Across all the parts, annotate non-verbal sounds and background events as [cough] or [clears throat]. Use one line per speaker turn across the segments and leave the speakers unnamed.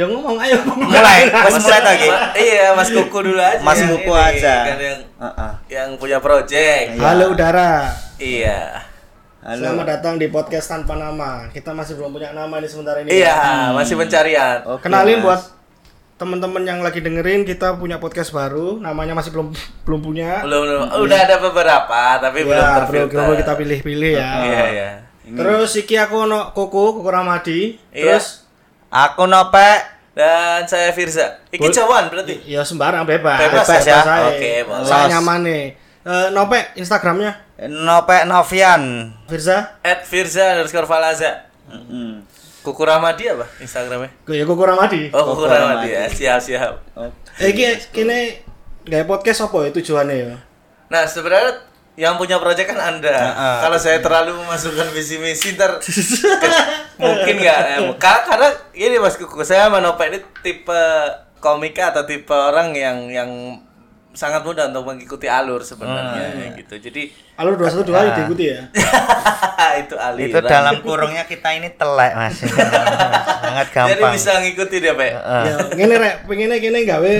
Ya ngomong ayo.
Mulai, Mas mulai lagi.
Iya, Mas Kuku dulu aja.
Mas Kuku
ini,
aja.
Kan yang, yang punya project.
Iya.
Halo udara.
Iya.
Halo.
Selamat datang di podcast tanpa nama. Kita masih belum punya nama ini sementara ini.
Iya, masih pencarian.
Oke,
Kenalin
Mas.
buat teman-teman yang lagi dengerin kita punya podcast baru, namanya masih belum belum punya.
Belum, belum. Udah ada beberapa, tapi belum
Ya,
terfilter.
belum belum kita pilih-pilih ya.
Iya, iya.
Terus iki aku ono Koko, Koko Ramadi.
Iya.
Terus
Aku nopek
Dan saya Firza. Iki cawan berarti.
ya sembarang bebas.
Bebas
ya?
ae.
Oke, boleh.
Sak nyamane. Eh Nope Instagramnya
nopek Novian.
Firza.
At Firza underscore Falaza.
Heeh.
Kuku Ramadi apa Instagramnya?
Ya Koko Ramadi.
Oh, Kuku
Kuku
Ramadi
Ramadi.
ya. Siap, siap.
Eh iki kene gawe podcast apa ya tujuannya ya?
Nah, sebenarnya yang punya proyek kan Anda.
Heeh.
Kalau saya terlalu memasukkan visi misi ntar [laughs] mungkin nggak ya. Ka- Karena ini Mas Kuku, saya sama Nope ini tipe komika atau tipe orang yang yang sangat mudah untuk mengikuti alur sebenarnya ya gitu. Jadi
Alur 21 dua kali diikuti ya. [laughs]
itu aliran.
Itu dalam kurungnya kita ini telek, Mas. [laughs] Sangat
Jadi
gampang.
bisa ngikuti dia, Pak.
Ya ngene rek, pengennya kene gawe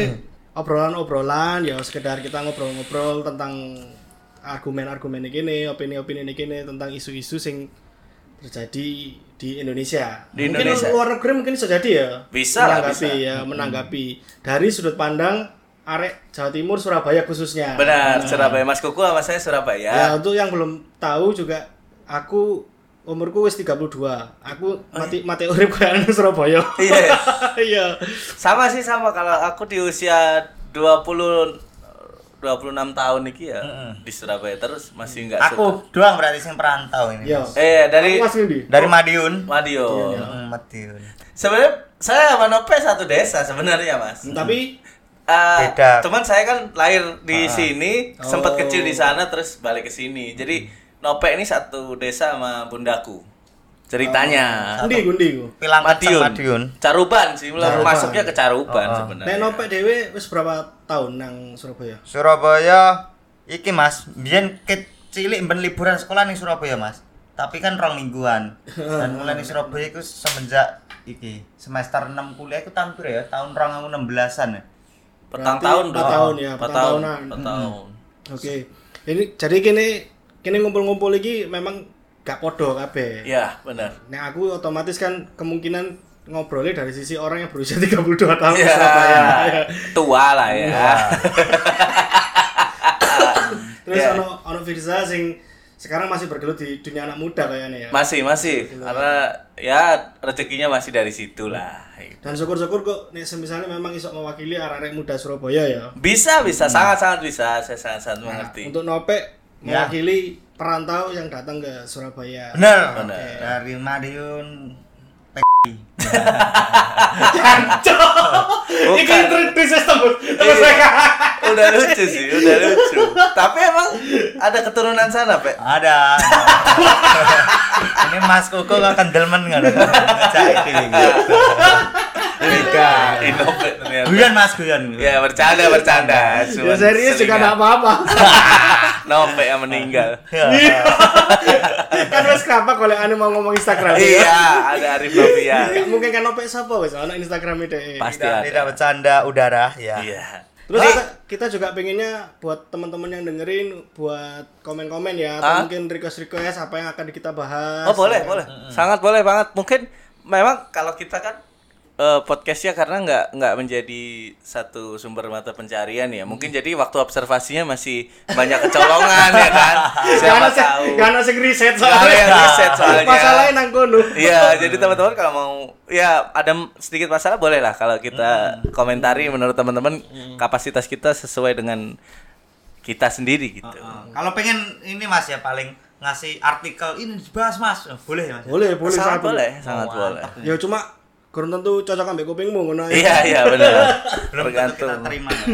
obrolan-obrolan ya sekedar kita ngobrol-ngobrol tentang argumen-argumen ini opini-opini ini tentang isu-isu sing terjadi di Indonesia.
Di
mungkin
Indonesia.
luar negeri mungkin bisa jadi ya.
Bisa
menanggapi
bisa.
ya, menanggapi dari sudut pandang arek Jawa Timur Surabaya khususnya.
Benar,
Nah,
Surabaya Mas Kuku sama saya Surabaya.
Ya, untuk yang belum tahu juga aku umurku wis 32. Aku mati mati urip kayak nang Surabaya.
Iya. [laughs]
Iya.
Sama sih sama kalau aku di usia 20 26 tahun iki ya di Surabaya terus masih nggak suka.
Aku doang berarti sing perantau ini.
Iya.
Mas.
Eh dari.
Dari Madiun.
Madiun.
Heeh, Madiun.
Sebenarnya saya sama Nope satu desa sebenarnya Mas.
Tapi
Eh,
Beda.
Cuman saya kan lahir di
Ah.
sini,
Oh.
sempat kecil di sana terus balik ke sini. Jadi Nope ini satu desa sama bundaku. Ceritanya.
Gundi gundi.
Pilang
Madiun.
Madiun.
Caruban sih, mulai
Caruban.
masuknya ke Caruban
Oh, oh.
sebenarnya.
Nek nopek dhewe wis berapa tahun nang Surabaya?
Surabaya iki Mas, biyen kecilik ben liburan sekolah ning Surabaya Mas. Tapi kan rong mingguan. Dan mulai ning Surabaya iku semenjak iki semester 6 kuliah iku tampil ya tahun 2016-an ya.
Petang
Berarti
tahun dong.
tahun ya,
Empat
petang
tahun.
tahunan.
empat tahun.
Oke. Ini jadi kini kini ngumpul-ngumpul iki memang gak podo kabeh.
Iya, benar.
Nah, aku otomatis kan kemungkinan ngobrolnya dari sisi orang yang berusia [laughs] 32 tahun. Surabaya. Ya.
Tua lah ya. [laughs]
Terus
Iya.
ono ono Firza sing sekarang masih bergelut di dunia anak muda kayaknya ya.
Masih, masih. Karena ya rezekinya masih dari situ lah.
Dan syukur-syukur kok nek misalnya memang iso mewakili arek-arek muda Surabaya ya.
Bisa, bisa. Sangat-sangat bisa. Saya sangat-sangat
Nah,
mengerti.
untuk Nope
Ya.
Perantau yang datang ke Surabaya.
Bener.
Bener.
Dari Madiun
Iki kritis tembus. Terus
Iya.
mereka.
udah lucu sih, udah lucu. Tapi emang ada keturunan sana, Pak.
ada. [laughs] Ini Mas Koko gak kendelmen kan. Ngajak iki.
Tiga. Inopet ternyata.
Guyon Mas guyon.
Ya bercanda bercanda.
Ya serius juga enggak apa-apa. [laughs]
Nope yang meninggal.
Iya.
kan wis kenapa kalau anu mau ngomong Instagram
iya, ada Arif Novia.
Gak mungkin kan Nope sapa wis ana Instagram ide.
Pasti
Tidak,
ada.
tidak bercanda udara ya.
Iya.
Terus kita, kita juga pengennya buat teman-teman yang dengerin buat komen-komen ya atau
Ah?
mungkin request-request apa yang akan kita bahas.
Oh boleh,
ya.
boleh. Sangat boleh banget. Mungkin memang kalau kita kan eh, podcastnya karena nggak nggak menjadi satu sumber mata pencarian ya. Mungkin jadi waktu observasinya masih banyak kecolongan ya kan.
Gak [laughs]
Siapa
sing-
tahu.
gak ada sing riset
Gak ada yang riset soalnya.
Masalahnya nang kono.
Iya, jadi teman-teman kalau mau ya ada sedikit masalah boleh lah kalau kita komentari menurut teman-teman kapasitas kita sesuai dengan kita sendiri gitu.
Kalau pengen ini Mas ya paling ngasih artikel ini dibahas Mas. Boleh ya Mas?
Boleh, boleh
sangat
satu.
boleh, sangat
Oh,
boleh.
Ya cuma kurang tentu cocok ambek kupingmu ngono.
Iya, iya benar. [laughs]
Belum tentu kita
Tergantung.
terima. ya.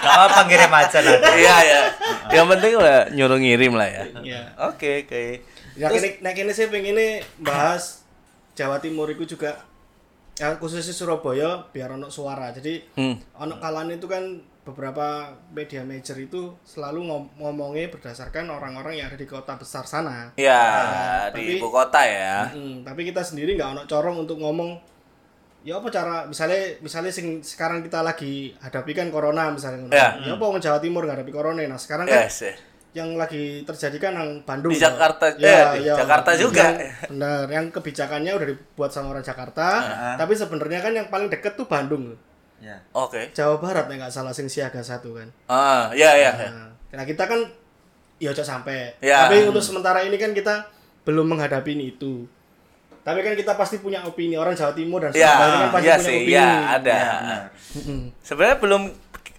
Gak apa ngirim aja nanti.
Iya, iya. Yang penting udah nyuruh ngirim lah ya.
Iya.
Oke, oke.
Ya kini nek kini sih pengen bahas Jawa Timur itu juga ya khususnya Surabaya biar ono suara. Jadi
Hmm.
ono kalan itu kan beberapa media major itu selalu ngom- ngomongnya berdasarkan orang-orang yang ada di kota besar sana.
Ya,
Nah,
di
tapi-
ibu kota ya.
Mm, tapi kita sendiri nggak ono corong untuk ngomong ya apa cara misalnya misalnya sing sekarang kita lagi hadapi kan corona misalnya.
Ya.
ya apa wong Jawa Timur nggak hadapi corona nah sekarang kan
Yes. eh.
yang lagi terjadi kan yang Bandung
Di. Jakarta, eh, di Jakarta juga.
Yang- bener yang kebijakannya udah dibuat sama orang Jakarta tapi sebenarnya kan yang paling deket tuh Bandung
Ya.
Oke.
Jawa Barat ya nggak salah sing siaga satu kan
Ah, ya ya. ya.
Nah, nah, kita kan ya ojo sampai.
Ya.
Tapi untuk sementara ini kan kita belum menghadapi ini itu. Tapi kan kita pasti punya opini orang Jawa Timur dan
Ya,
Surabaya kan pasti
ya
punya
sih,
opini.
ya ada.
Ya.
Sebenarnya belum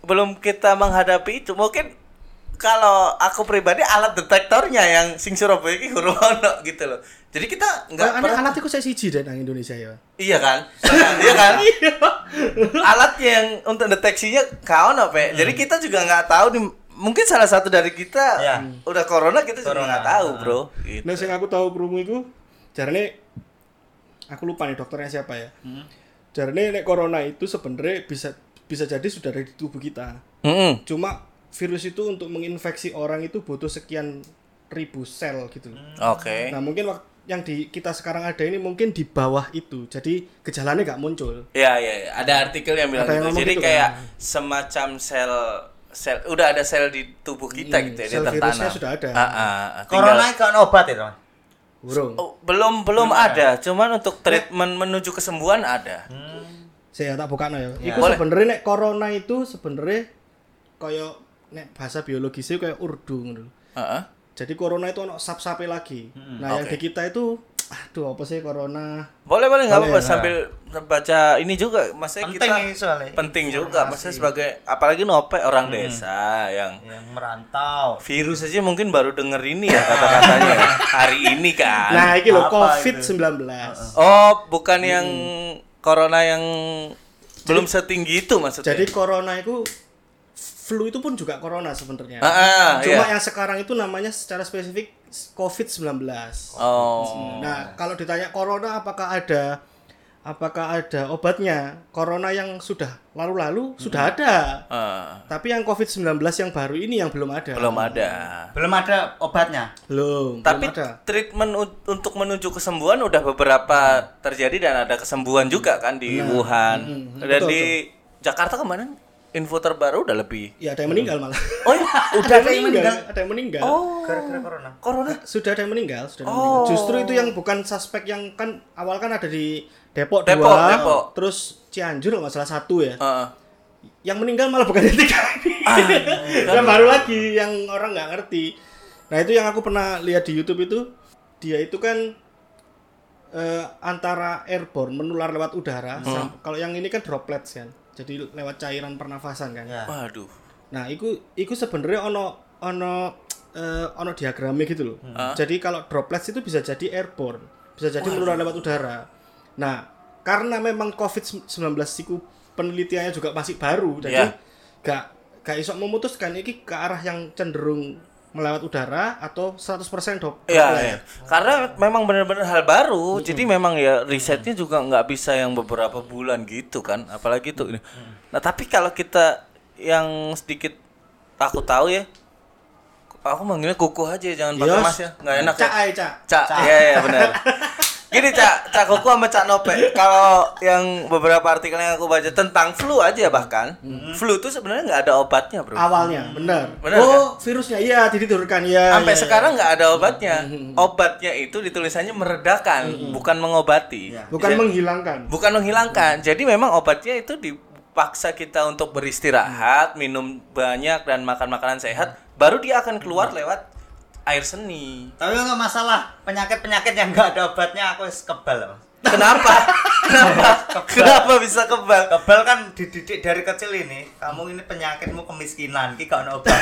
belum kita menghadapi itu mungkin kalau aku pribadi alat detektornya yang sing Surabaya iki guru [laughs] ono gitu loh. Jadi kita nggak
Nah,
pernah
alat itu saya siji deh nang Indonesia ya.
Iya kan? iya kan? [laughs] Alat yang untuk deteksinya kau no, Pe. Jadi kita juga nggak tahu nih mungkin salah satu dari kita
Ya.
udah corona kita juga
Corona.
nggak tahu, Bro. Gitu.
Nah, yang aku tahu perungu itu jarane aku lupa nih dokternya siapa ya.
Hmm.
Jarane nek corona itu sebenarnya bisa bisa jadi sudah ada di tubuh kita.
Mm-mm.
Cuma virus itu untuk menginfeksi orang itu butuh sekian ribu sel gitu.
Oke.
Nah mungkin wak- yang di kita sekarang ada ini mungkin di bawah itu, jadi gejalanya nggak muncul.
Ya, ya, ya. Ada artikel yang bilang
Ada yang
gitu. Jadi
gitu
kayak
kan?
semacam sel sel udah ada sel di tubuh kita
Hmm,
gitu ya,
sel
dia
virusnya
tertanam.
sudah ada.
Ah, ah, tinggal-
Corona kan obat itu.
Oh, belum belum ada, cuman untuk treatment menuju kesembuhan ada.
Saya tak buka ya.
Ya.
Iku
Boleh.
sebenarnya nek corona itu sebenarnya kayak nek bahasa biologisnya kayak urdu ngono.
Heeh.
Jadi corona itu ono sap-sape lagi. nah yang
Oke.
di kita itu aduh apa sih corona?
Boleh boleh nggak apa-apa
ya.
sambil baca ini juga, maksudnya
Penting
kita
nih soalnya.
penting juga, maksudnya sebagai apalagi nope orang desa yang
Yang merantau.
virus aja mungkin baru denger ini ya kata-katanya [laughs] hari ini kan.
Nah, iki lho
Apa
COVID-19.
Oh, bukan yang corona yang belum setinggi itu maksudnya.
Jadi corona itu flu itu pun juga corona sebenarnya.
Ah, ah,
Cuma
iya.
yang sekarang itu namanya secara spesifik COVID-19.
Oh.
Nah, kalau ditanya corona apakah ada apakah ada obatnya? Corona yang sudah lalu-lalu sudah ada.
Ah,
Tapi yang COVID-19 yang baru ini yang belum ada.
belum ada.
Belum ada obatnya.
Belum,
Tapi
belum ada.
treatment untuk menuju kesembuhan udah beberapa terjadi dan ada kesembuhan juga kan di Wuhan.
Hmm,
dan
betul,
di Jakarta kemarin info terbaru udah lebih.
Ya ada yang meninggal malah.
Oh ya, [laughs]
udah ada yang meninggal, ada yang meninggal.
Oh,
Gara-gara corona.
corona.
Sudah ada yang meninggal, sudah ada yang
Oh.
meninggal. Justru itu yang bukan suspek yang kan awal kan ada di Depok,
Depok,
dua,
Depok.
terus Cianjur nggak salah satu ya.
Heeh.
Yang meninggal malah bukan yang tiga ini. [laughs] yang baru lagi yang orang nggak ngerti. Nah itu yang aku pernah lihat di YouTube itu dia itu kan eh, antara airborne menular lewat udara. sam- Kalau yang ini kan droplets kan, jadi lewat cairan pernafasan kan.
Ya.
Waduh.
Nah, iku iku sebenarnya ono ono eh, ono diagramnya gitu loh. Jadi kalau droplets itu bisa jadi airborne, bisa jadi menular lewat udara. Nah, karena memang COVID-19 iku penelitiannya juga masih baru, jadi
Iya.
gak gak iso memutuskan iki ke arah yang cenderung melewat udara atau 100% dop.
Iya, iya. Karena memang benar-benar hal baru, jadi memang ya risetnya juga nggak bisa yang beberapa bulan gitu kan, apalagi itu. ini. Nah tapi kalau kita yang sedikit aku tahu ya, aku manggilnya kukuh aja, jangan pakai
Yos.
mas ya, nggak enak
Cak
ya.
cak.
Cak, iya iya benar. [laughs] Gini cak, cak kuku sama cak nope. Kalau yang beberapa artikel yang aku baca tentang flu aja bahkan, flu itu sebenarnya nggak ada obatnya bro.
Awalnya, benar.
Benar,
oh, virusnya iya ditidurkan ya.
Sampai
iya, iya.
sekarang nggak ada obatnya. Obatnya itu ditulisannya meredakan, bukan mengobati.
Iya.
bukan
Ja-
menghilangkan.
bukan menghilangkan. Jadi memang obatnya itu dipaksa kita untuk beristirahat, minum banyak dan makan makanan sehat, baru dia akan keluar lewat air seni.
Tapi nggak masalah penyakit-penyakit yang nggak ada obatnya aku wis kebal. Mas.
Kenapa? [laughs] Kenapa? Kenapa bisa kebal?
Kebal kan dididik dari kecil ini. Kamu ini penyakitmu kemiskinan, ki gak ada obat.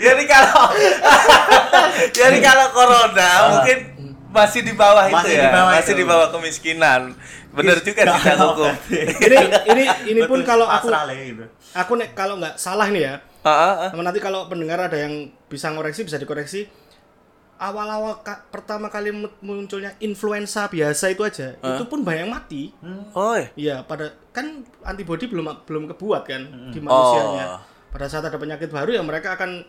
Jadi kalau Jadi kalau corona mungkin masih di bawah itu
Masih
ya,
di bawah
masih
itu.
di bawah kemiskinan. Bener juga Kuku.
obat.
ini ini ini pun
Betul,
kalau aku
gitu.
aku nek kalau nggak salah nih ya
Heeh, heeh.
Sama nanti kalau pendengar ada yang bisa ngoreksi bisa dikoreksi. Awal-awal ka- pertama kali mu- munculnya influenza biasa itu aja, itu pun banyak yang mati.
Oh, iya.
Iya, pada kan antibodi belum belum kebuat kan
Hmm.
di manusianya.
Oh.
Pada saat ada penyakit baru ya mereka akan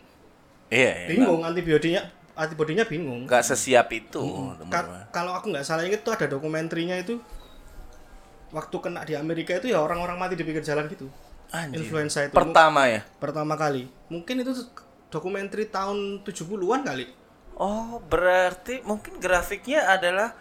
Iya, iya.
bingung antibiotinya antibodinya bingung.
nggak sesiap itu
Ka-
teman-teman.
kalau aku nggak salah inget tuh ada dokumentrinya itu waktu kena di Amerika itu ya orang-orang mati di pinggir jalan gitu.
Anjir.
Influenza itu
pertama ya
pertama kali. Mungkin itu dokumenter tahun 70-an kali.
oh berarti mungkin grafiknya adalah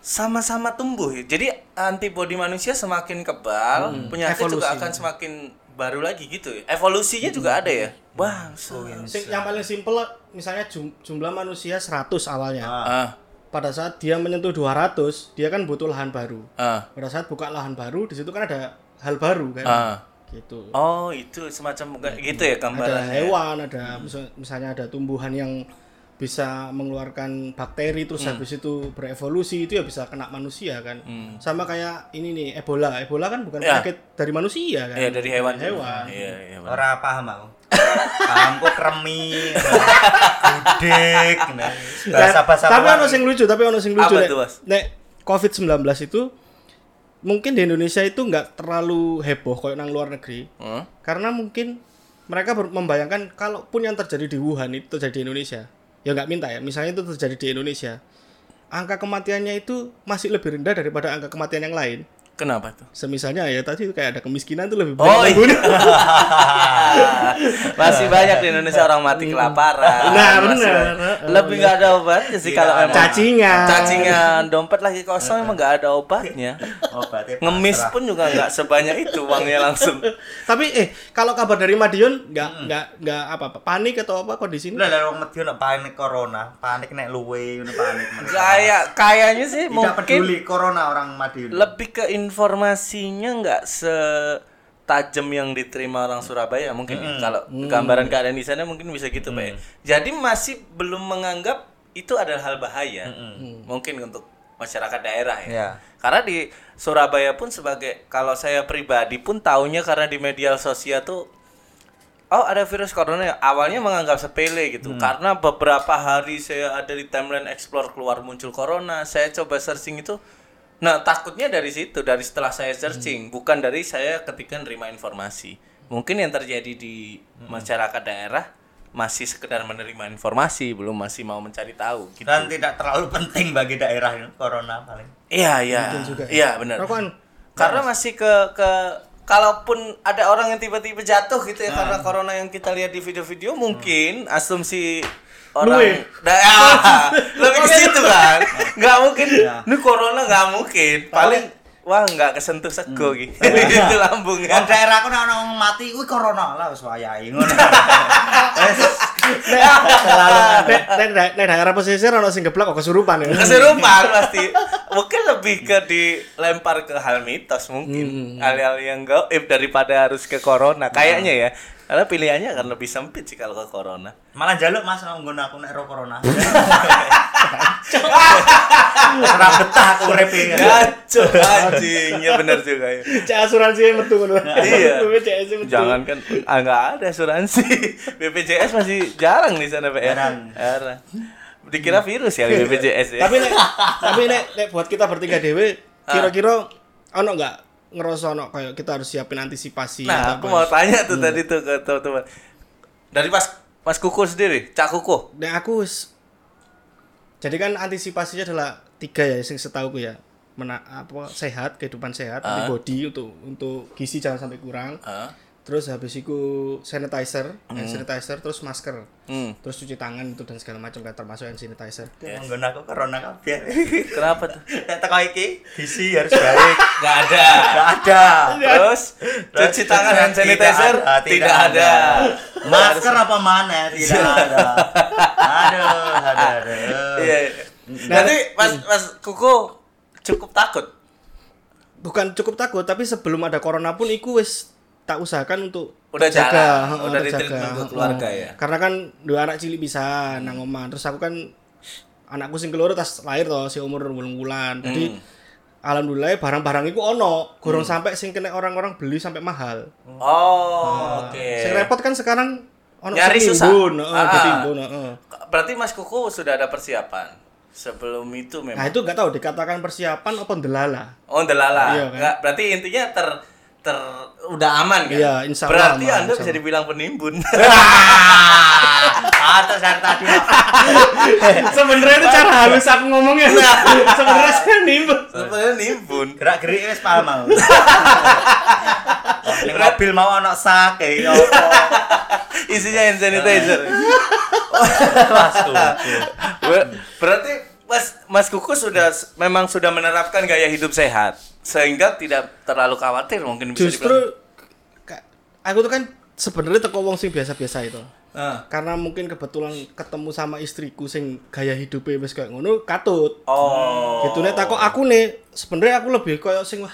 sama-sama tumbuh ya. Jadi antibodi manusia semakin kebal, penyakit juga
Evolusi.
akan semakin baru lagi gitu ya. Evolusinya juga ada ya. Bang,
Sing- yang paling simpel misalnya jum- jumlah manusia 100 awalnya.
ah,
Pada saat dia menyentuh 200, dia kan butuh lahan baru.
ah,
Pada saat buka lahan baru, di situ kan ada hal baru kan.
ah.
Gitu.
Oh, itu semacam kayak gitu ya
ada
gambarannya.
hewan, ada misal- misalnya ada tumbuhan yang bisa mengeluarkan bakteri terus
Hmm.
habis itu berevolusi itu ya bisa kena manusia kan. Sama kayak ini nih Ebola. Ebola kan bukan
Ya.
penyakit dari manusia kan.
Iya, dari hewan. juga.
Hewan.
Iya, iya. benar.
Ora paham aku. Pahamku kremi, gudeg, nah, bahasa-bahasa
tapi
luar.
ono sing lucu, tapi ono sing lucu
Apa
nek,
tuh, Mas?
nek COVID-19 itu mungkin di Indonesia itu nggak terlalu heboh kayak nang luar negeri.
Hmm?
Karena mungkin mereka membayangkan kalaupun yang terjadi di Wuhan itu terjadi di Indonesia. Ya nggak minta ya, misalnya itu terjadi di Indonesia. Angka kematiannya itu masih lebih rendah daripada angka kematian yang lain.
Kenapa tuh?
Semisalnya ya tadi itu kayak ada kemiskinan itu lebih
Oh
banyak yang
iya. [laughs] Masih banyak di Indonesia orang mati kelaparan.
Nah,
banyak. Lebih nggak ada obatnya sih kalau emang
Cacingan.
cacingan dompet lagi kosong emang nggak ada obatnya.
Obatnya
Ngemis
pasrah.
pun juga nggak sebanyak itu uangnya langsung. [laughs]
Tapi eh kalau kabar dari Madiun nggak nggak nggak apa apa panik atau apa kondisi ini?
Lah lah wong Madiun panik corona, panik nek luwe panik.
Kayak kayaknya sih
Tidak
mungkin
peduli corona orang Madiun.
lebih ke informasinya nggak setajam yang diterima orang Surabaya. Mungkin ya. kalau gambaran keadaan di sana mungkin bisa gitu pak ya. jadi masih belum menganggap itu adalah hal bahaya mungkin untuk masyarakat daerah ya.
Ya.
karena di Surabaya pun sebagai kalau saya pribadi pun taunya karena di media sosial tuh oh ada virus corona ya awalnya menganggap sepele gitu. Karena beberapa hari saya ada di timeline explore keluar muncul corona saya coba searching itu nah takutnya dari situ dari setelah saya searching bukan dari saya ketika nerima informasi mungkin yang terjadi di masyarakat daerah masih sekedar menerima informasi belum masih mau mencari tahu gitu
Dan tidak terlalu penting bagi daerah ini corona paling.
iya iya
juga.
iya benar
Rokokan.
karena masih ke ke kalaupun ada orang yang tiba-tiba jatuh gitu ya
Nah.
karena corona yang kita lihat di video-video mungkin
Hmm.
asumsi Orang Da- ah, [laughs] lebih ke situ kan. Nggak mungkin.
Iya.
ini corona nggak mungkin. Paling wah nggak kesentuh sego gitu. [laughs] Itu lambungnya.
Wong daerahku nek ana wong mati kuwi corona lah wis wayahe ngono. [laughs]
Nek nek daerah pesisir ono sing geblak kok kesurupan ya.
keserupan pasti. Mungkin lebih ke dilempar ke hal mitos
Hmm,
mungkin hal-hal yang gaib daripada harus ke corona. Kayaknya ya karena pilihannya akan lebih sempit sih kalau ke corona
malah jaluk Mas nek nggon aku nek ro corona. [laughs] Ora betah aku.
Gacor anjing ya benar juga ya
Cek asuransi yang metu ngono.
Iya. [laughs]
BPJS metu.
jangan kan ah, nggak ada asuransi [laughs] BPJS masih jarang di sana pak ya
Jarang.
jarang dikira virus ya BPJS ya
Tapi nek tapi nek nek buat kita bertiga dewe kira-kira ono nggak ngerasa ono kayak kita harus siapin antisipasi
Nah, aku mau tanya tuh tadi tuh ke teman-teman. Dari Mas Mas Kuku sendiri, Cak Kuku.
Nek aku wis- jadi kan antisipasinya adalah tiga ya sing setauku ya. Mena, apa sehat, kehidupan sehat,
Ah.
antibody untuk untuk gizi jangan sampai kurang.
Heeh.
Terus habis itu sanitizer, hand sanitizer, terus masker,
Hmm.
terus cuci tangan itu dan segala macam kan termasuk hand sanitizer.
Nggon aku corona kabeh.
Kenapa tuh? [laughs]
Nek teko iki gizi harus baik. [laughs]
Gak ada.
Enggak ada.
Terus cuci tangan hand sanitizer tidak ada.
Masker apa mana? Tidak ada. Aduh, aduh, aduh.
Iya. iya. Berarti Mas Mas Kuku cukup takut.
Bukan cukup takut, tapi sebelum ada corona pun iku wis tak usahakan untuk
Udah
heeh,
udah
terjaga,
keluarga ya?
Karena kan dua anak cilik bisa nang omah. Terus aku kan anakku sing keloro tas lahir toh si umur 8 bulan. Jadi
Hmm.
alhamdulillah barang-barang iku ono, gorong sampai sing kena orang-orang beli sampai mahal.
Oh, oke.
Sing repot kan sekarang ono
Nyari
sing
susah.
heeh,
Ah.
heeh.
Berarti Mas Kuku sudah ada persiapan sebelum itu
Nah
memang.
itu nggak tahu dikatakan persiapan apa delala.
Oh, delala.
Iya, kan?
Nggak, berarti intinya ter ter udah aman kan?
Iya, insya Allah
Berarti
aman,
Anda bisa dibilang penimbun. [laughs]
Atas dari tadi. [laughs]
Sebenarnya itu cara halus aku ngomongnya. [laughs] Sebenarnya saya nimbun.
Sebenarnya nimbun.
Gerak gerik wis paham mau. Ning mobil mau ana sak ya opo.
Isinya hand sanitizer.
Mas.
Ber- Berarti Mas Mas Kuku sudah memang sudah menerapkan gaya hidup sehat sehingga tidak terlalu khawatir mungkin bisa
Justru aku tuh kan sebenarnya teko wong sing biasa-biasa itu.
Ah.
Karena mungkin kebetulan ketemu sama istriku sing gaya hidupnya wis kayak ngono katut.
Oh.
Gitu nih takut aku nih sebenarnya aku lebih koyo sing wah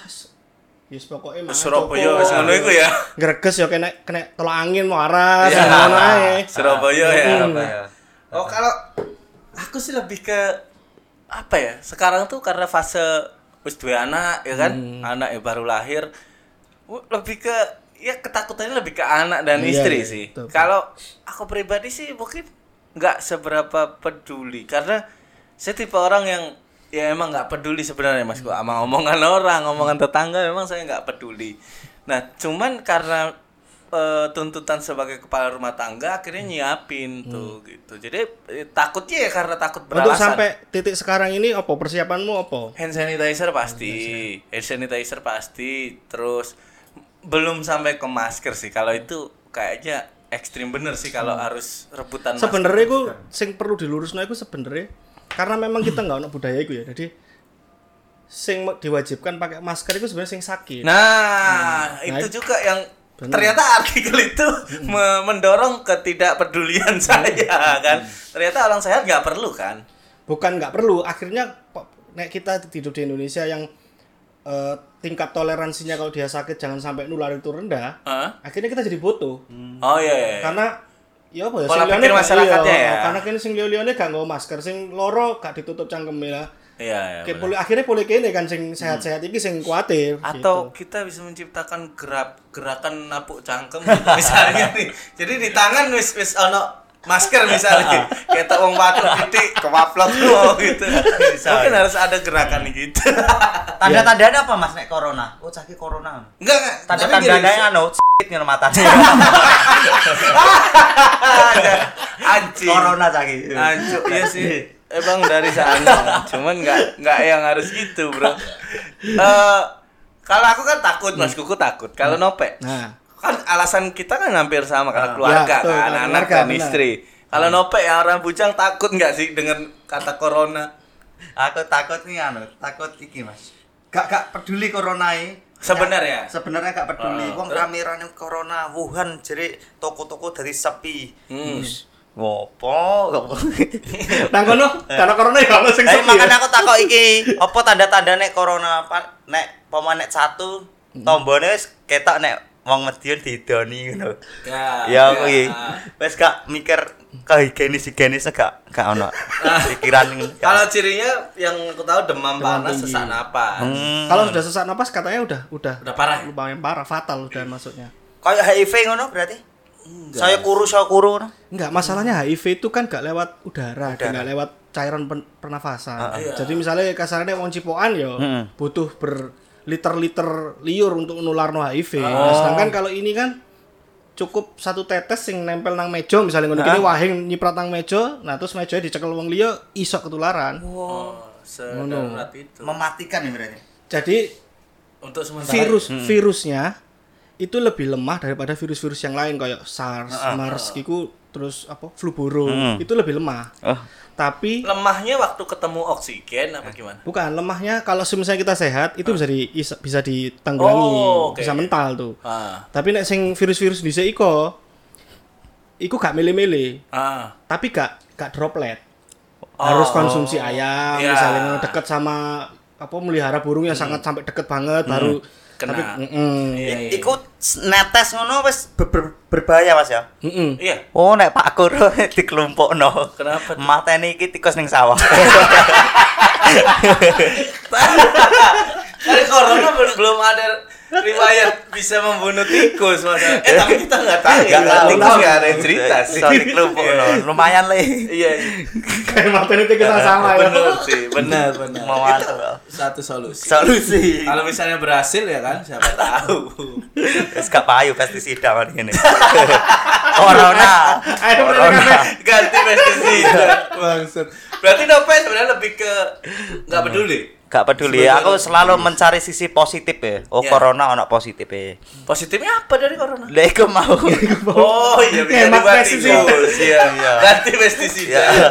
Yes pokoknya mah
Surabaya wis ngono iku ya.
Greges ya kena kena tolak angin waras
Iya.
ngono ae. [laughs]
Surabaya ya.
Surabaya.
Oh kalau aku sih lebih ke apa ya? Sekarang tuh karena fase wis dua anak ya kan, anak ya baru lahir, lebih ke ya ketakutannya lebih ke anak dan
Iya,
istri
iya,
sih. Kalau aku pribadi sih mungkin nggak seberapa peduli. Karena saya tipe orang yang ya emang nggak peduli sebenarnya mas kok sama omongan orang omongan tetangga memang saya nggak peduli. Nah cuman karena eh, tuntutan sebagai kepala rumah tangga akhirnya nyiapin tuh gitu jadi eh, takutnya ya karena takut
Untuk
beralasan
sampai titik sekarang ini apa persiapanmu apa?
hand sanitizer pasti hand sanitizer pasti terus belum sampai ke masker sih kalau itu kayaknya ekstrim bener sih kalau harus rebutan.
Sebenarnya ku sing perlu dilurusno iku sebenarnya karena memang kita [clears throat] nggak ono budaya iku ya. Jadi sing diwajibkan pakai masker itu sebenarnya sing sakit.
Nah,
Hmm.
itu
Nah,
juga yang ternyata artikel itu me- mendorong ketidakpedulian saya kan. Ternyata orang sehat nggak perlu kan.
Bukan nggak perlu, akhirnya nek kita hidup di Indonesia yang eh, tingkat toleransinya kalau dia sakit jangan sampai nular itu rendah,
Hah?
akhirnya kita jadi butuh.
Oh iya. iya.
Karena ya apa ya
Pola pikir masyarakatnya
iya,
ya.
Karena kene sing liya-liyane gak masker, sing loro gak ditutup cangkeme lah.
Iya, iya.
Boleh akhirnya boleh kene kan sing sehat-sehat iki sing kuatir.
Atau
gitu.
kita bisa menciptakan gerak gerakan napuk cangkem gitu, [laughs] misalnya nih. Jadi di tangan wis wis ono masker misalnya [laughs] kayak tak wong batuk titik kewaplok gitu. Mungkin harus ada gerakan gitu. [laughs]
Tanda-tandanya apa Mas nek corona? Oh, caki corona.
Enggak enggak. tapi gini,
Tanda-tandanya anu s**t ngono matane.
Anjing.
Corona caki.
Anjuk iya sih. Emang dari sana. Cuman nggak nggak yang harus gitu, Bro. Eh kalau aku kan takut, Mas Kuku takut. Kalau Nope,
Nah,
kan alasan kita kan hampir sama karena
Ah.
keluarga
Ya, betul,
kan, anak
keluarga,
dan
benar.
istri. Kalau Nope yang orang bujang takut nggak sih dengan kata corona?
Aku takut nih anu, takut iki Mas. Gak gak peduli corona ini.
Sebenarnya?
Sebenarnya gak peduli.
Ah.
Wong rame-rame corona Wuhan jadi toko-toko dari sepi.
Hmm.
Ngopo? [laughs]
nang kono karena corona ya ono sing
Eh
sepi.
makanya
ya.
aku takut iki, apa tanda-tanda nek corona apa nek poma nek satu tombone wis ketok nek wong medion didoni ngono.
Ya.
Ya aku iki wis gak mikir kehigienis higienis gak gak ono pikiran [laughs] ngono.
Kalau cirinya yang aku tahu demam,
Demam
panas,
tinggi.
sesak napas.
Hmm.
Kalau sudah sesak napas katanya udah udah
Udah parah. ya?
lumayan parah, fatal udah masuknya.
kayak HIV ngono berarti? Saya kuru saya kuru ngono.
Enggak, masalahnya HIV itu kan gak lewat udara,
Udara.
nggak lewat cairan pen- pernafasan.
Iya.
Jadi misalnya kasarnya wong cipokan ya
Hmm.
butuh berliter-liter liur untuk nularno HIV.
Oh.
Nah, sedangkan kalau ini kan cukup satu tetes sing nempel nang meja misalnya ngono kene wahing nyiprat nang meja, nah terus mejanya dicekel wong liya iso ketularan.
Oh, sedarurat itu.
Mematikan ya berarti.
Jadi
Untuk sementara
virus virusnya itu lebih lemah daripada virus-virus yang lain kayak SARS, MERS gitu terus apa flu burung itu lebih lemah.
Oh.
Tapi
lemahnya waktu ketemu oksigen apa gimana?
bukan lemahnya kalau misalnya kita sehat itu bisa di is- bisa ditanggulangi,
Oh, oke.
bisa mental tuh.
Ah,
Tapi nek sing virus-virus dhisik iko iku gak milih-milih,
ah.
tapi gak gak droplet.
Oh.
Harus konsumsi ayam,
Iya.
misalnya deket sama apa melihara burung yang sangat sampai deket banget baru
Kena.
tapi mm-mm.
Iya, iya.
Iku netes ngono wis ber- ber- berbahaya Mas ya.
Mm-mm.
Iya.
Oh, nek Pak Kur [laughs] dikelompokno.
Kenapa tuh?
Mateni iki tikus ning sawah. [laughs] [laughs]
Dari corona belum belum ada riwayat bisa membunuh tikus masa. Eh tapi kita nggak tahu ya.
Nggak tahu.
Nggak ada yang cerita sih. Iya.
no. lumayan le
Iya.
Kayak materi itu kita sama ya.
Benar sih, benar benar.
Mau
Itu satu solusi.
solusi
Kalau misalnya berhasil ya kan, siapa tahu.
wis gak payu pestisida man ngene [laughs] corona
Ayo,
corona
Ganti pestisida. Bangsat. Berarti Nope sebenarnya lebih ke nggak peduli.
Gak peduli aku selalu mencari sisi positif ya oh
Ya.
corona ono positif ya
Positifnya apa dari corona?
Lah iku mau [laughs]
Oh iya bisa
Hemat
dibuat
pestisida.
Iya,
Iya.
Ganti pestisida.
Iya.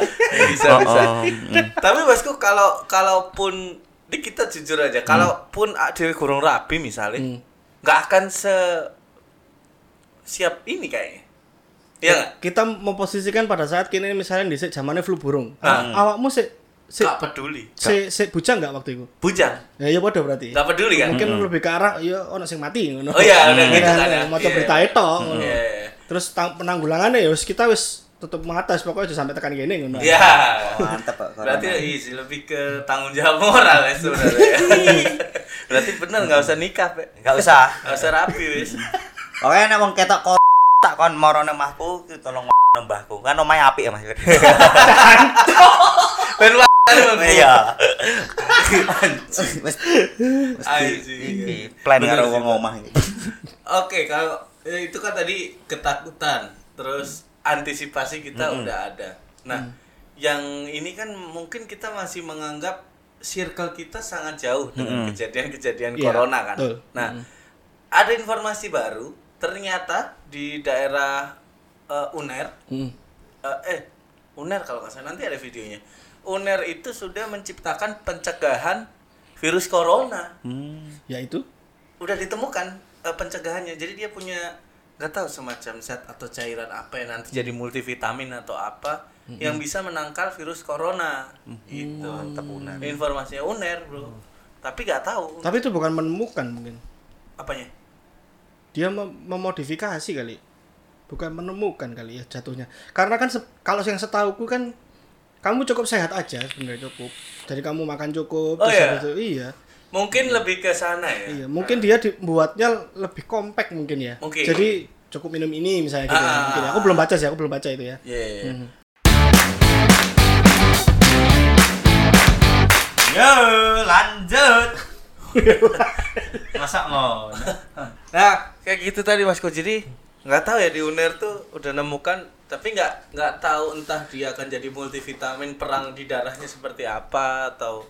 Bisa
Oh,
bisa.
oh, mm.
Tapi bosku kalau kalaupun di kita jujur aja, kalaupun ada kurang rapi misalnya,
Hmm.
nggak akan se siap ini kayaknya. Iya nggak?
Kita memposisikan pada saat kini misalnya di zamannya flu burung.
Ah.
Awakmu sih si
Nggak peduli.
si si bujang nggak waktu itu?
Bujang.
Ya ya bodoh berarti.
Nggak peduli kan?
Mungkin lebih ke arah ya ono sing mati ngono.
Oh iya, udah
Hmm.
gitu kan ya.
Mau
Iya.
berita itu ngono.
Iya, iya.
Terus tang- penanggulangannya ya wis kita wis tutup mata pokoknya aja sampai tekan gini ngono.
Iya.
mantep Pak, corona.
Berarti easy, lebih ke tanggung jawab moral ya sebenarnya. [laughs] Berarti bener nggak usah nikah, Pe.
gak usah
Nggak usah rapi wis.
Pokoknya nek wong ketok kok tak kon moro nang omahku ki tolong mbahku. Kan omahe apik ya Mas. [laughs]
Ben [laughs]
Iya.
Anjing.
plan karo wong omah iki. [laughs]
Oke, kalau eh, itu kan tadi ketakutan, terus antisipasi kita udah ada. Nah, yang ini kan mungkin kita masih menganggap circle kita sangat jauh dengan kejadian-kejadian
Iya,
corona kan.
betul.
Nah, ada informasi baru, ternyata di daerah eh, Uner,
Hmm.
eh, eh Uner kalau nggak salah nanti ada videonya. Uner itu sudah menciptakan pencegahan virus corona.
Ya itu.
udah ditemukan eh, pencegahannya. Jadi dia punya nggak tahu semacam zat atau cairan apa yang nanti jadi multivitamin atau apa yang bisa menangkal virus corona. Itu
Mantep uner.
informasinya uner bro. Tapi nggak tahu.
Tapi itu bukan menemukan mungkin.
apanya?
Dia mem- memodifikasi kali. Bukan menemukan kali ya jatuhnya. Karena kan se- kalau yang setahuku kan kamu cukup sehat aja sebenarnya cukup. Jadi kamu makan cukup
Oh,
terus
iya?
itu iya.
mungkin lebih ke sana ya
Iya, mungkin dia dibuatnya lebih kompak mungkin ya.
Mungkin.
Jadi cukup minum ini misalnya gitu ya.
Ah.
Mungkin ya. Aku belum baca sih, aku belum baca itu ya.
Iya, iya, iya.
Mhm.
Yo, lanjut. [laughs] Masa ngono.
Nah, kayak gitu tadi Mas Ko. Jadi nggak tahu ya di UNER tuh udah nemukan tapi nggak nggak tahu entah dia akan jadi multivitamin perang di darahnya seperti apa atau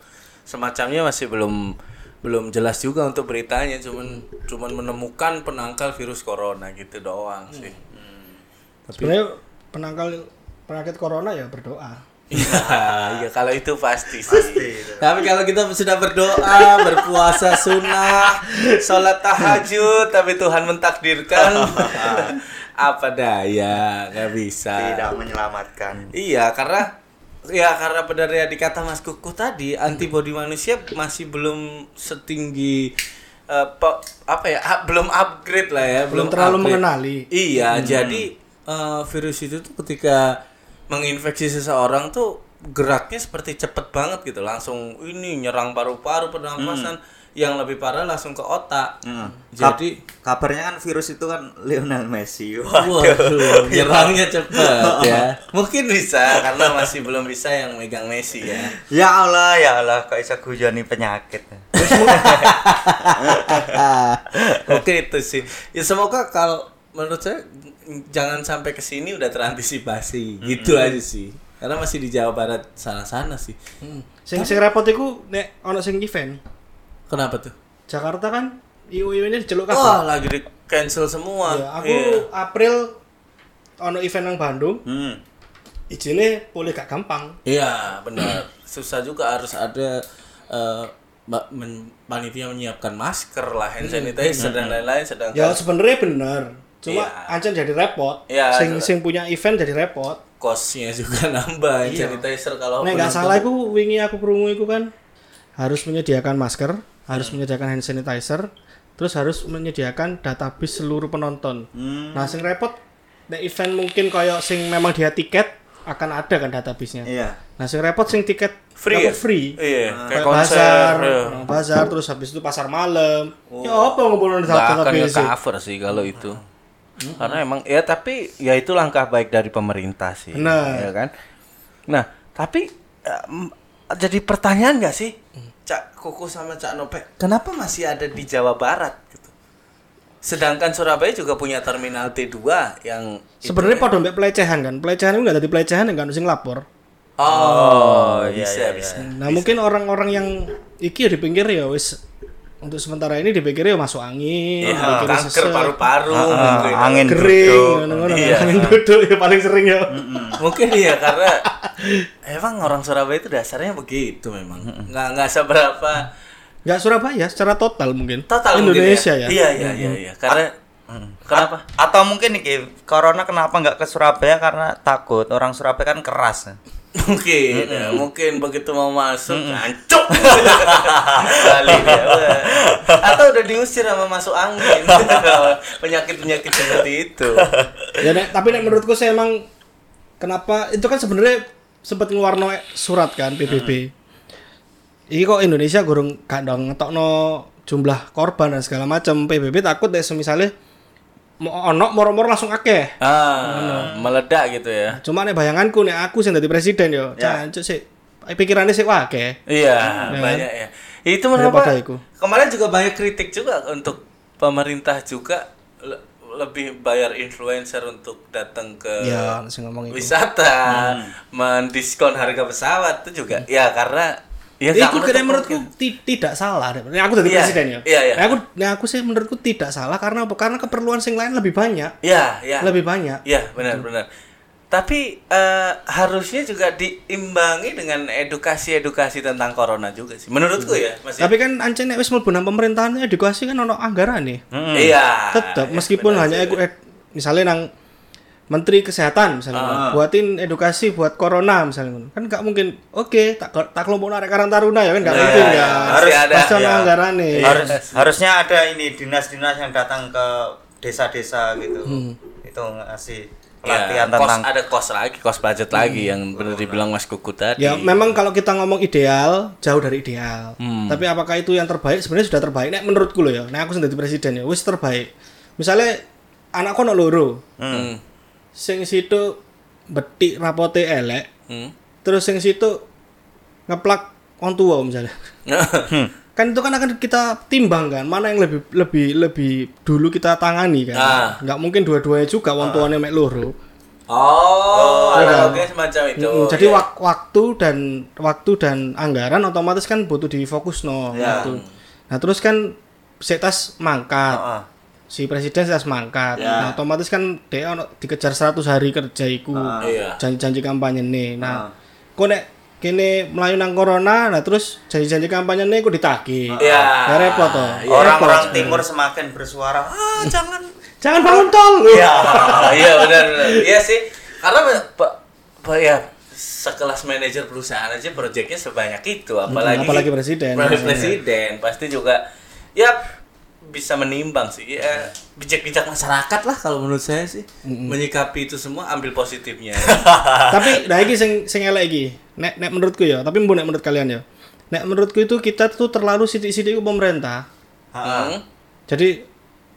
semacamnya masih belum belum jelas juga untuk beritanya cuman cuman menemukan penangkal virus corona gitu doang sih.
Sebenarnya penangkal penyakit corona ya berdoa.
Iya, iya kalau itu pasti sih. Tapi kalau kita sudah berdoa, berpuasa sunnah, sholat tahajud, tapi Tuhan mentakdirkan [laughs] apa daya, nggak bisa.
Tidak menyelamatkan.
Iya, karena ya karena benar ya dikata Mas Kuku tadi, antibodi manusia masih belum setinggi eh, pe- apa ya, ah, belum upgrade lah ya,
Belum terlalu
upgrade.
mengenali.
Iya, jadi eh, virus itu tuh ketika menginfeksi seseorang tuh geraknya seperti cepet banget gitu, langsung ini nyerang paru-paru, pernapasan, yang lebih parah langsung ke otak.
Hmm.
Jadi
Kap- kabarnya kan virus itu kan Lionel Messi.
Waduh, nyerangnya cepet [laughs] ya. Mungkin bisa karena masih belum bisa yang megang Messi ya.
Ya Allah, ya Allah, kok bisa gujoni penyakit.
Oke [laughs] itu sih. Ya semoga kalau menurut saya jangan sampai ke sini udah terantisipasi. Gitu aja sih. Karena masih di Jawa Barat sana-sana sih.
Hmm. Sing sing repot iku nek ana sing event.
Kenapa tuh?
Jakarta kan IU ini diceluk
Wah,
kabeh.
lagi di cancel semua.
Iya, aku
Iya.
April ono event nang Bandung,
Hmm.
izinnya boleh gak gampang.
Iya, benar. Susah juga harus ada eh, mbak men- panitia menyiapkan masker lah, hand sanitizer dan lain-lain sedangkan
Ya sebenarnya bener. Cuma
Iya.
ancen jadi repot.
Iya,
sing
iya.
sing punya event jadi repot.
kosnya juga nambah
Iya.
sanitizer kalau
Nek nggak salah iku wingi aku krungu iku kan harus menyediakan masker, harus menyediakan hand sanitizer, terus harus menyediakan database seluruh penonton.
Hmm.
Nah, sing repot nek event mungkin kayak sing memang dia tiket akan ada kan database-nya.
Iya.
Nah, sing repot sing tiket
Free ya?
free.
Iya,
Kayak
kayak konser.
pasar,
iya.
nah, pasar terus habis itu pasar malam. Ya apa ngumpulin
Nggak akan
database?
nge-cover sih kalau itu. Karena emang ya tapi ya itu langkah baik dari pemerintah sih.
Benar.
Ya kan? Nah, tapi em, jadi pertanyaan nggak sih? Cak Kuku sama Cak Nopek, kenapa masih ada di Jawa Barat gitu? Sedangkan Surabaya juga punya terminal T2 yang
Sebenarnya pada mbek pelecehan kan. Pelecehan itu enggak jadi pelecehan kan sing lapor.
Oh,
iya,
bisa
iya,
bisa.
Nah, mungkin orang-orang yang iki ya dipikir ya wis untuk sementara ini dipikir ya masuk angin, dipikir
kanker paru-paru
Ah,
mungkin.
angin
kering,
duduk.
ngono-ngono.
Iya.
angin duduk ya paling sering ya.
Mungkin iya karena [laughs] emang orang Surabaya itu dasarnya begitu memang. Nggak nggak seberapa
Enggak Surabaya secara total mungkin.
total
Indonesia
mungkin
ya.
Iya iya iya iya. Karena kenapa?
A- atau mungkin nih corona kenapa nggak ke Surabaya karena takut orang Surabaya kan keras.
Mungkin ya, mungkin begitu mau masuk ancuk. Kali [laughs] dia. Atau udah diusir sama masuk angin. [laughs] Penyakit-penyakit seperti itu.
Ya nek, tapi nek menurutku saya emang kenapa itu kan sebenarnya sempat ngeluarno surat kan PBB. Iki kok Indonesia gurung gak dong ngetokno jumlah korban dan segala macam. PBB takut deh misalnya mau ono moro-moro langsung akeh.
Ah, meledak gitu ya.
Cuma nek bayanganku nek aku sing dadi presiden yo,
Ya.
jancuk sih pikirannya sih wah akeh.
Iya,
Ya.
banyak ya. Itu kenapa? Kemarin juga banyak kritik juga untuk pemerintah juga le- lebih bayar influencer untuk datang ke
Ya,
wisata, mendiskon harga pesawat itu juga. Ya karena ya
itu
nggak
kira menurutku tidak salah. Aku jadi
Iya,
presiden ya.
iya, iya.
Nek aku nek aku sih menurutku tidak salah karena apa? Karena keperluan sing lain lebih banyak.
Ya, ya.
Lebih banyak.
Ya, benar, benar. Tapi eh, harusnya juga diimbangi dengan edukasi-edukasi tentang corona juga sih. Menurutku ya, Mas. ya.
Tapi kan ancen nek wis mlebu nang pemerintahan edukasi kan ono anggaran nih.
Iya.
Tetap
ya,
meskipun hanya
sih.
misalnya nang Menteri Kesehatan misalnya
Ah.
buatin edukasi buat corona misalnya kan nggak mungkin oke tak tak kelompok arek Karang Taruna ya kan nggak
Iya,
mungkin
iya,
kan
harus ada, iya.
anggaran nih
Harus harusnya ada ini dinas-dinas yang datang ke desa-desa gitu. Itu ngasih pelatihan
Ya, kos,
tentang
ada kos lagi, kos budget lagi yang benar dibilang Mas Kuku tadi.
Ya memang kalau kita ngomong ideal jauh dari ideal.
Hmm.
Tapi apakah itu yang terbaik? Sebenarnya sudah terbaik. Nek menurutku loh ya. Nek aku sendiri presiden ya, wis terbaik. Misalnya anakku ono loro,
Hmm.
Sing situ betik rapote elek,
Hmm.
terus sing situ ngeplak wong tua misalnya. [laughs] Kan itu kan akan kita timbang kan, mana yang lebih lebih lebih dulu kita tangani kan.
Ah.
Nggak mungkin dua-duanya juga wong tuanya mek loro.
oh,
Iya.
analoginya semacam itu.
Mm, jadi
ya.
wak- waktu dan waktu dan anggaran otomatis kan butuh difokus no
Ya.
gitu. Nah terus kan setas mangkat,
Heeh.
Si presiden setas mangkat.
Ya.
Nah otomatis kan dia ono dikejar 100 hari kerja iku,
Iya.
janji-janji kampanye nih. Nah,
Ah.
kok nek kene melayu nang corona, nah terus janji-janji kampanye nih kok ditagih.
Iya.
Ya repot toh.
Iya,
Orang-orang timur semakin bersuara, ah [laughs] jangan
Jangan bangun tol.
ya.
Ah, iya benar benar. Iya sih. Karena Pak Pak ya sekelas manajer perusahaan aja proyeknya sebanyak itu apalagi
apalagi presiden.
apalagi presiden pasti juga ya bisa menimbang sih ya bijak-bijak masyarakat lah kalau menurut saya sih menyikapi itu semua ambil positifnya [laughs]
tapi [laughs] nah iki sing sing elek iki. Nek nek menurutku ya, tapi mbok nek menurut kalian ya. Nek menurutku itu kita tuh terlalu sidik-sidik ke pemerintah.
Hmm.
Jadi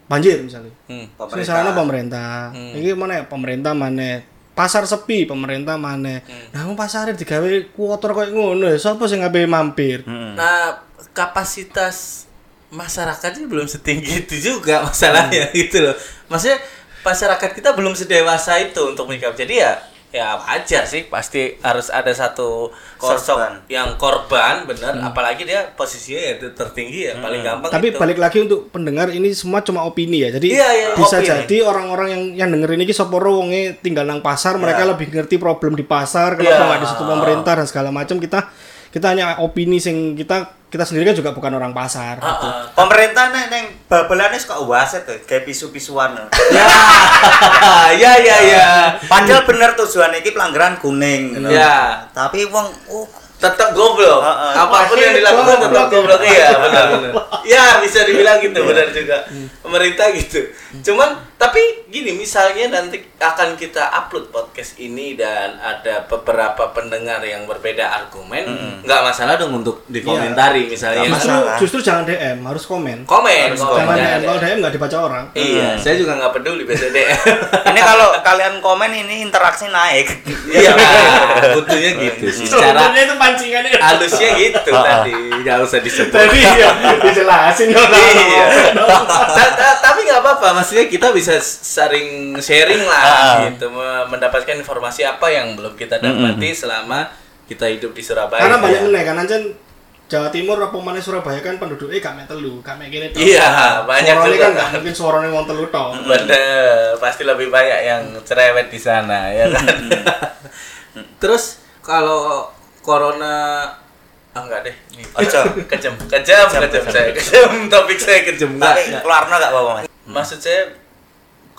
banjir misalnya.
Hmm.
Sing salahno pemerintah. Iki mana pemerintah mana pasar sepi pemerintah mana. Nah, mau pasarnya digawe kuotor koyo ngono ya. Sapa sing ngabe mampir?
Nah, kapasitas masyarakatnya belum setinggi itu juga masalahnya gitu loh. Maksudnya masyarakat kita belum sedewasa itu untuk menyikapi. Jadi ya ya wajar sih pasti harus ada satu sosok
Korban.
yang korban bener apalagi dia posisinya ya tertinggi ya paling gampang
Tapi
itu.
balik lagi untuk pendengar ini semua cuma opini ya. Jadi
Iya, iya,
bisa
opini.
jadi orang-orang yang yang dengerin ini soporo wonge tinggal nang pasar, mereka lebih ngerti problem di pasar,
Iya.
kenapa nggak di situ pemerintah dan segala macam. Kita kita hanya opini sing kita kita sendiri kan juga bukan orang pasar.
Ah,
gitu.
ah.
Pemerintah neng neng babelane suka wasit tuh, kayak pisu-pisuan. [laughs]
ya ya ya ya
Padahal bener tujuan iki pelanggaran kuning. gitu.
Ya.
Tapi wong oh,
tetap goblok.
Heeh.
Apa pun yang dilakukan tetap goblok. Iya, benar benar. Ya, bisa dibilang gitu, benar juga. Pemerintah gitu. Cuman Tapi gini, misalnya nanti akan kita upload podcast ini dan ada beberapa pendengar yang berbeda argumen, nggak masalah dong untuk dikomentari misalnya.
Nggak
Justru
masalah.
justru jangan DM, harus komen.
Komen,
Harus
komen.
Jangan
Jangan
DM, kalau DM nggak dibaca orang.
Iya, saya juga nggak peduli BCD. [laughs]
ini kalau kalian komen ini interaksi naik
Iya, butuhnya gitu sih. Secara
Sebenarnya itu pancingannya.
halusnya gitu tadi, nggak usah disebut.
Tadi ya dijelasin dong.
iya. Ta- ta- tapi nggak apa-apa, maksudnya kita bisa sering sharing lah
Ah.
gitu, me- mendapatkan informasi apa yang belum kita dapati selama kita hidup di Surabaya.
Karena banyak meneh kan ancen Jawa Timur apa mana Surabaya kan penduduknya gak mek telu, gak kene tok.
Iya, banyak
Suaranya
juga
kan
kan.
gak mungkin suaranya wong telu tok.
Bener, pasti lebih banyak yang cerewet di sana ya kan. [laughs] Terus kalau corona ah enggak deh, ini
Ojo.
kejem, kejem, kejem saya, kejem, [laughs] topik saya kejem enggak.
tapi keluar nggak apa-apa mas
Maksud saya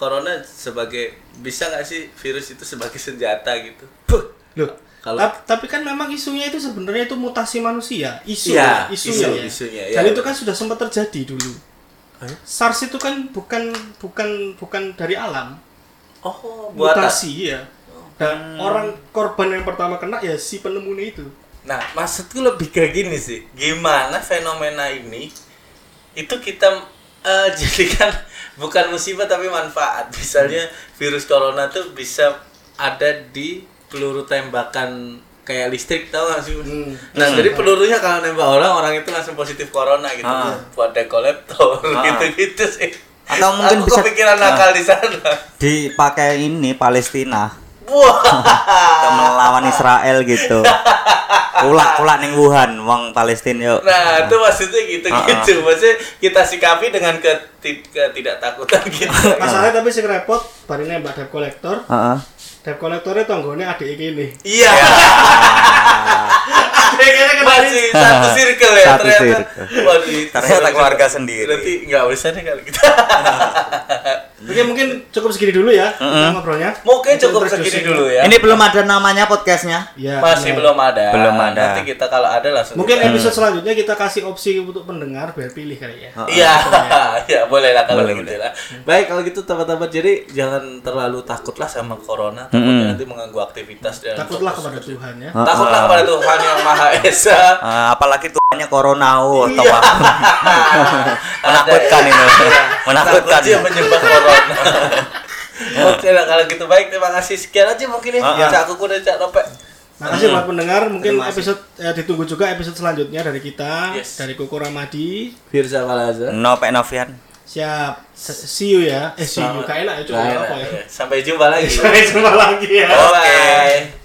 corona sebagai bisa nggak sih virus itu sebagai senjata gitu?
Loh,
Kalau-
tap- tapi kan memang isunya itu sebenarnya itu mutasi manusia, isu
Iya,
isunya
isu-
ya.
isunya,
Dan
iya.
itu kan sudah sempat terjadi dulu.
Eh?
SARS itu kan bukan bukan bukan dari alam,
Oh, buatan.
mutasi ya. Dan orang korban yang pertama kena ya si penemunya itu.
Nah, maksudku lebih kayak gini sih. Gimana fenomena ini itu kita eh, [laughs] jadikan bukan musibah tapi manfaat. Misalnya virus corona tuh bisa ada di peluru tembakan kayak listrik tau gak sih?
Hmm.
Nah, jadi pelurunya kalau nembak orang, orang itu langsung positif corona gitu.
Ah.
Buat dekolektor
Ah.
gitu-gitu [laughs] sih.
Atau mungkin
Aku
bisa-
kepikiran
Ah.
nakal di sana.
dipakai ini Palestina
Wah.
Melawan Israel gitu kulak kulak ning Wuhan wong Palestina yuk
Nah, itu maksudnya gitu-gitu.
Ah.
Maksudnya kita sikapi dengan keti- ketidaktakutan gitu.
Masalahnya tapi sing repot bari nembak debt collector,
Heeh.
debt collectornya tanggone adik ini.
Iya. Masih satu circle ya
Satu
ternyata.
circle.
Waduh,
Ternyata keluarga sendiri.
Berarti nggak bisa deh kali kita. [laughs]
Oke, mungkin cukup segini dulu ya kita ngobrolnya.
Mungkin cukup segini dulu ya.
ini belum ada namanya podcastnya
Ya,
Masih
benar.
belum ada.
Belum ada.
Nanti kita kalau ada langsung.
Mungkin
kita-
episode selanjutnya kita kasih opsi untuk pendengar biar pilih kali ya.
Iya, [laughs] iya boleh lah kalau
Boleh,
gitu lah. Baik kalau gitu teman-teman jadi jangan terlalu takutlah sama corona, takutnya nanti mengganggu aktivitas dan
Takutlah kepada. Tuhan ya.
Takutlah kepada Tuhan yang Maha Esa.
Eh, apalagi tuanya corona oh,
Iya.
atau apa. [laughs] menakutkan ini menakutkan
Takut dia menyembah corona. [laughs] Oke lah kalau gitu baik terima kasih sekian aja mungkin ya.
Ah.
Cak Kuku dan Cak Nopek.
Makasih buat pendengar, mungkin
Terima kasih.
episode eh, ditunggu juga episode selanjutnya dari kita,
Yes.
dari Koko Ramadi.
Firza Malaza.
Nopek Novian
Siap, see you ya. Eh, see you, gak enak ya, coba apa ya.
Sampai jumpa lagi. [laughs]
Sampai jumpa lagi ya.
Bye.